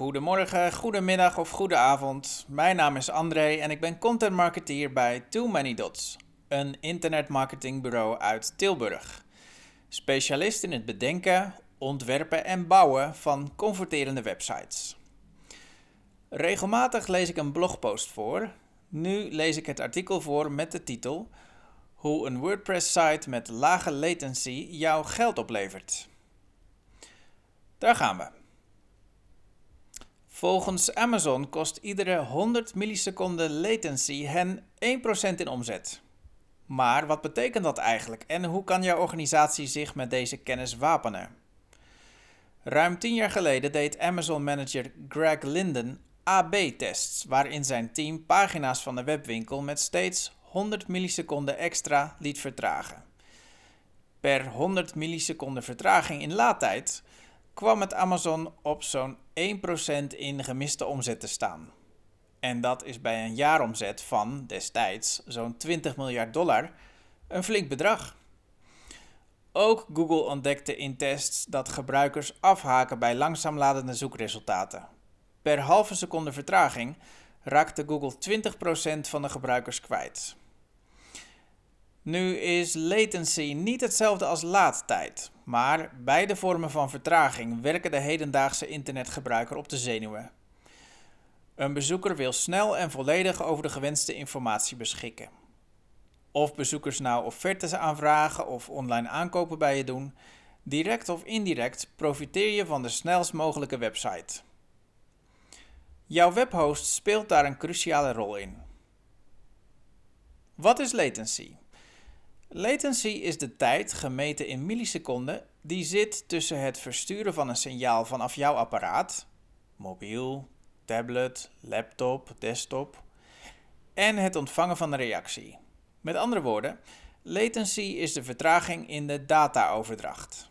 Goedemorgen, goedemiddag of goede avond. Mijn naam is André en ik ben content marketeer bij Too Many Dots, een internetmarketingbureau uit Tilburg. Specialist in het bedenken, ontwerpen en bouwen van converterende websites. Regelmatig lees ik een blogpost voor. Nu lees ik het artikel voor met de titel Hoe een WordPress-site met lage latency jouw geld oplevert. Daar gaan we. Volgens Amazon kost iedere 100 milliseconden latency hen 1% in omzet. Maar wat betekent dat eigenlijk en hoe kan jouw organisatie zich met deze kennis wapenen? Ruim 10 jaar geleden deed Amazon-manager Greg Linden AB-tests, waarin zijn team pagina's van de webwinkel met steeds 100 milliseconden extra liet vertragen. Per 100 milliseconden vertraging in laadtijd kwam het Amazon op zo'n 1% in gemiste omzet te staan. En dat is bij een jaaromzet van destijds zo'n 20 miljard dollar een flink bedrag. Ook Google ontdekte in tests dat gebruikers afhaken bij langzaam ladende zoekresultaten. Per halve seconde vertraging raakte Google 20% van de gebruikers kwijt. Nu is latency niet hetzelfde als laadtijd, maar beide vormen van vertraging werken de hedendaagse internetgebruiker op de zenuwen. Een bezoeker wil snel en volledig over de gewenste informatie beschikken. Of bezoekers nou offertes aanvragen of online aankopen bij je doen, direct of indirect profiteer je van de snelst mogelijke website. Jouw webhost speelt daar een cruciale rol in. Wat is latency? Latency is de tijd, gemeten in milliseconden, die zit tussen het versturen van een signaal vanaf jouw apparaat, mobiel, tablet, laptop, desktop, en het ontvangen van een reactie. Met andere woorden, latency is de vertraging in de dataoverdracht.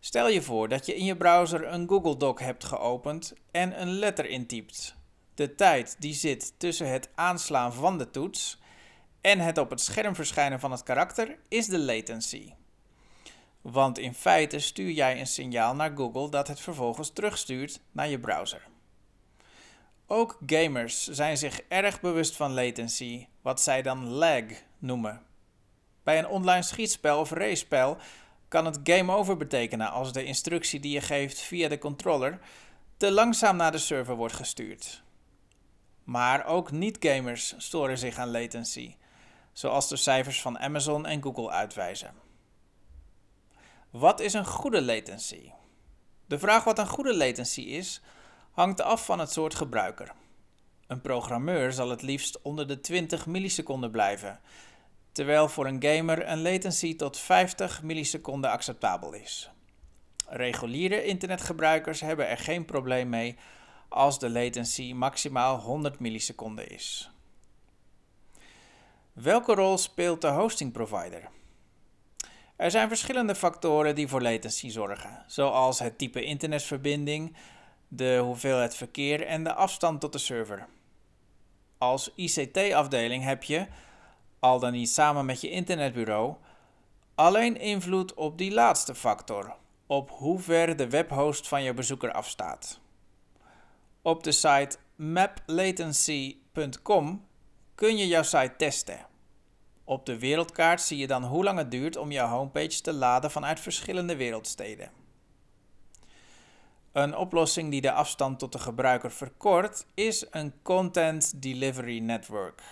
Stel je voor dat je in je browser een Google Doc hebt geopend en een letter intypt. De tijd die zit tussen het aanslaan van de toets en het op het scherm verschijnen van het karakter is de latency. Want in feite stuur jij een signaal naar Google dat het vervolgens terugstuurt naar je browser. Ook gamers zijn zich erg bewust van latency, wat zij dan lag noemen. Bij een online schietspel of race-spel kan het game over betekenen als de instructie die je geeft via de controller te langzaam naar de server wordt gestuurd. Maar ook niet-gamers storen zich aan latency zoals de cijfers van Amazon en Google uitwijzen. Wat is een goede latency? De vraag wat een goede latency is, hangt af van het soort gebruiker. Een programmeur zal het liefst onder de 20 milliseconden blijven, terwijl voor een gamer een latency tot 50 milliseconden acceptabel is. Reguliere internetgebruikers hebben er geen probleem mee als de latency maximaal 100 milliseconden is. Welke rol speelt de hosting provider? Er zijn verschillende factoren die voor latency zorgen, zoals het type internetverbinding, de hoeveelheid verkeer en de afstand tot de server. Als ICT-afdeling heb je, al dan niet samen met je internetbureau, alleen invloed op die laatste factor, op hoe ver de webhost van je bezoeker afstaat. Op de site maplatency.com kun je jouw site testen. Op de wereldkaart zie je dan hoe lang het duurt om jouw homepage te laden vanuit verschillende wereldsteden. Een oplossing die de afstand tot de gebruiker verkort is een Content Delivery Network,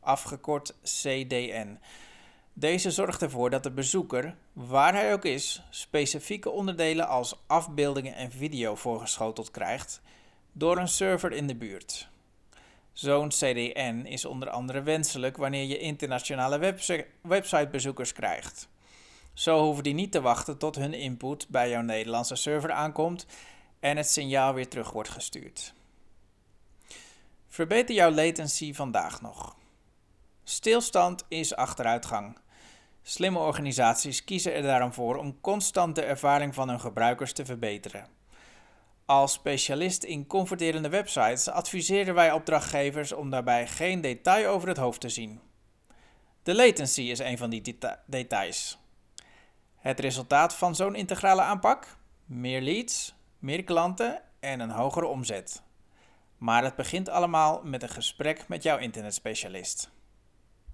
afgekort CDN. Deze zorgt ervoor dat de bezoeker, waar hij ook is, specifieke onderdelen als afbeeldingen en video voorgeschoteld krijgt door een server in de buurt. Zo'n CDN is onder andere wenselijk wanneer je internationale websitebezoekers krijgt. Zo hoeven die niet te wachten tot hun input bij jouw Nederlandse server aankomt en het signaal weer terug wordt gestuurd. Verbeter jouw latency vandaag nog. Stilstand is achteruitgang. Slimme organisaties kiezen er daarom voor om constant de ervaring van hun gebruikers te verbeteren. Als specialist in converterende websites adviseren wij opdrachtgevers om daarbij geen detail over het hoofd te zien. De latency is een van die details. Het resultaat van zo'n integrale aanpak? Meer leads, meer klanten en een hogere omzet. Maar het begint allemaal met een gesprek met jouw internetspecialist.